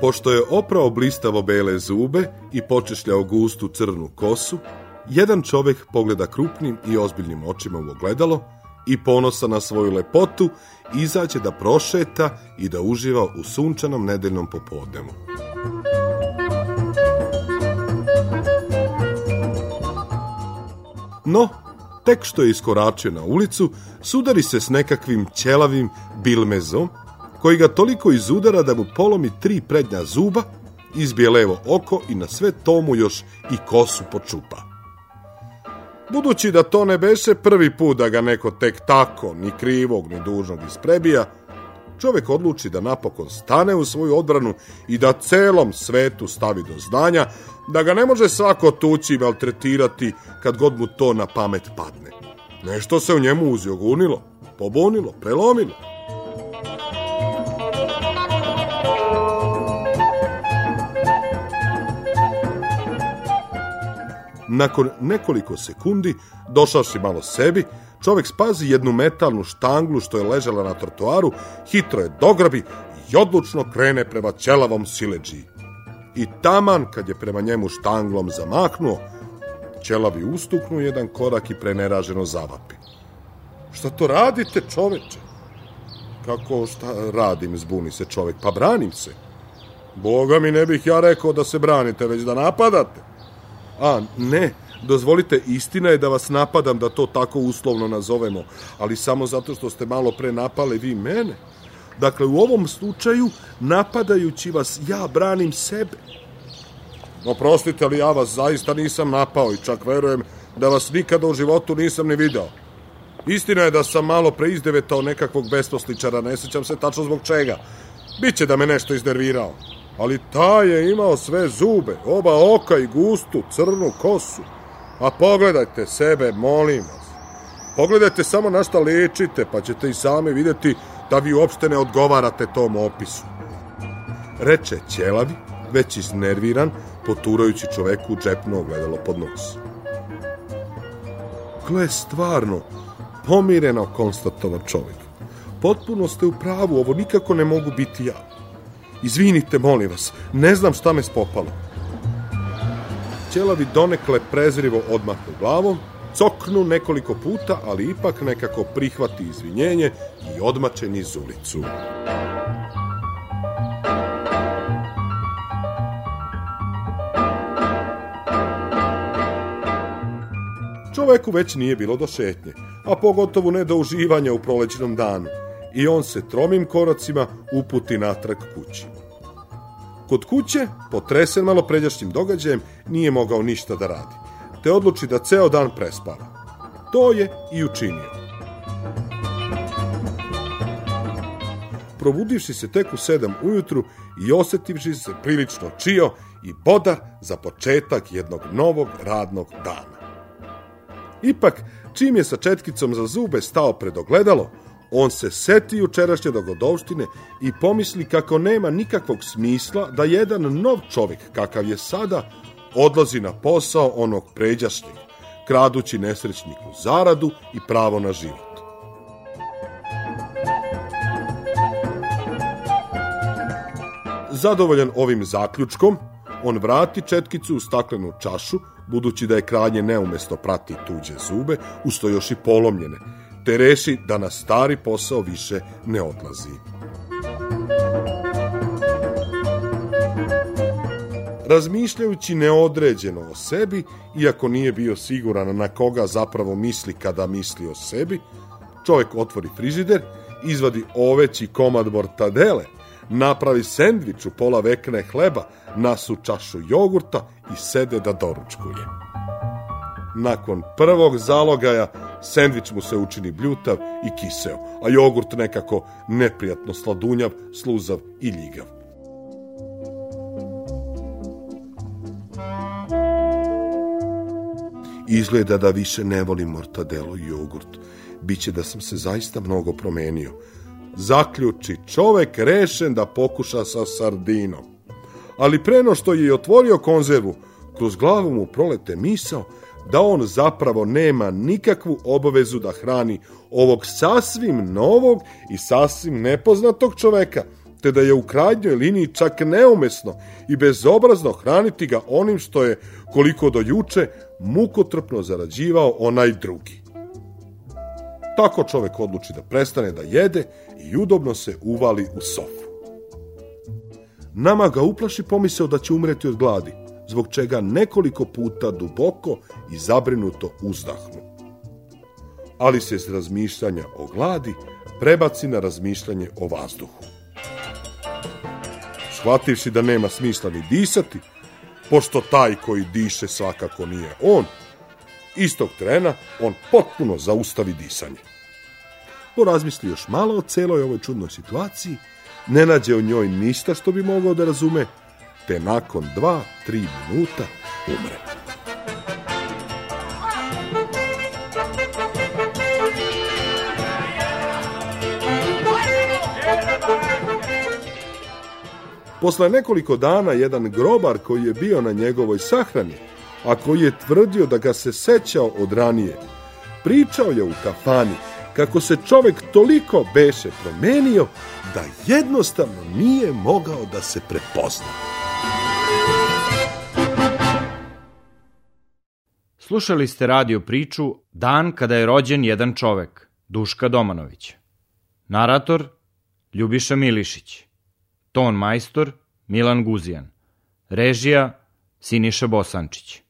Pošto je oprao blistavo bele zube i počešljao gustu crnu kosu, jedan čovek pogleda krupnim i ozbiljnim očima u ogledalo i ponosa na svoju lepotu izađe da prošeta i da uživa u sunčanom nedeljnom popodnemu. No, tek što je iskoračio na ulicu, sudari se s nekakvim ćelavim bilmezom koji ga toliko izudara da mu polomi tri prednja zuba, izbije levo oko i na sve tomu još i kosu počupa. Budući da to ne beše prvi put da ga neko tek tako, ni krivog, ni dužnog isprebija, čovek odluči da napokon stane u svoju odbranu i da celom svetu stavi do znanja da ga ne može svako tući i maltretirati kad god mu to na pamet padne. Nešto se u njemu uzjogunilo, pobunilo, prelomilo. Nakon nekoliko sekundi, došavši malo sebi, čovek spazi jednu metalnu štanglu što je ležala na trotoaru, hitro je dograbi i odlučno krene prema ćelavom sileđiji. I taman kad je prema njemu štanglom zamahnuo, ćelavi ustuknu jedan korak i preneraženo zavapi. Šta to radite, čoveče? Kako šta radim, zbuni se čovek, pa branim se. Boga mi ne bih ja rekao da se branite, već da napadate a ne, dozvolite, istina je da vas napadam, da to tako uslovno nazovemo, ali samo zato što ste malo pre napale vi mene. Dakle, u ovom slučaju, napadajući vas, ja branim sebe. No, prostite, ali ja vas zaista nisam napao i čak verujem da vas nikada u životu nisam ni video. Istina je da sam malo pre izdevetao nekakvog besposličara, ne sećam se tačno zbog čega. Biće da me nešto iznervirao ali taj je imao sve zube, oba oka i gustu, crnu kosu. A pogledajte sebe, molim vas. Pogledajte samo na šta ličite, pa ćete i sami videti da vi uopšte ne odgovarate tom opisu. Reče ćelavi, već iznerviran, poturajući čoveku džepno ogledalo pod nos. Gle, stvarno, pomireno konstatovao čovjek. Potpuno ste u pravu, ovo nikako ne mogu biti ja. Izvinite, molim vas, ne znam šta me spopalo. Ćelavi donekle prezrivo odmahnu glavom, coknu nekoliko puta, ali ipak nekako prihvati izvinjenje i odmače niz ulicu. Čoveku već nije bilo do šetnje, a pogotovo ne do uživanja u prolećnom danu i on se tromim koracima uputi natrag kući. Kod kuće, potresen malopređašnjim događajem, nije mogao ništa da radi, te odluči da ceo dan prespava. To je i učinio. Probudivši se tek u sedam ujutru i osetivši se prilično čio i bodar za početak jednog novog radnog dana. Ipak, čim je sa četkicom za zube stao pred ogledalo, On se seti jučerašnje dogodovštine i pomisli kako nema nikakvog smisla da jedan nov čovjek, kakav je sada, odlazi na posao onog pređašnjeg, kradući nesrećniku zaradu i pravo na život. Zadovoljan ovim zaključkom, on vrati četkicu u staklenu čašu, budući da je kranje neumesto prati tuđe zube, usto još i polomljene – Teresi da na stari posao više ne odlazi. Razmišljajući neodređeno o sebi, iako nije bio siguran na koga zapravo misli kada misli o sebi, čovjek otvori frižider, izvadi oveći komad mortadele, napravi sendvič u pola vekne hleba, nasu čašu jogurta i sede da doručkuje. Nakon prvog zalogaja Sendvič mu se učini bljutav i kiseo, a jogurt nekako neprijatno sladunjav, sluzav i ljigav. Izgleda da više ne volim mortadelo i jogurt. Biće da sam se zaista mnogo promenio. Zaključi čovek rešen da pokuša sa sardinom. Ali preno što je otvorio konzervu, kroz glavu mu prolete misao – da on zapravo nema nikakvu obavezu da hrani ovog sasvim novog i sasvim nepoznatog čoveka, te da je u krajnjoj liniji čak neumesno i bezobrazno hraniti ga onim što je, koliko do juče, mukotrpno zarađivao onaj drugi. Tako čovek odluči da prestane da jede i udobno se uvali u sofu. Nama ga uplaši pomisao da će umreti od gladi, zbog čega nekoliko puta duboko i zabrinuto uzdahnu. Ali se iz razmišljanja o gladi prebaci na razmišljanje o vazduhu. Shvativši da nema smisla ni disati, pošto taj koji diše svakako nije on, istog trena on potpuno zaustavi disanje. Porazmisli još malo o celoj ovoj čudnoj situaciji, ne nađe u njoj ništa što bi mogao da razume, te nakon 2-3 minuta umre. Posle nekoliko dana jedan grobar koji je bio na njegovoj sahrani, a koji je tvrdio da ga se sećao od ranije, pričao je u kafani kako se čovek toliko beše promenio da jednostavno nije mogao da se prepozna. Slušali ste radio priču Dan kada je rođen jedan čovek, Duška Domanović. Narator Ljubiša Milišić. Ton majstor Milan Guzijan. Režija Siniša Bosančić.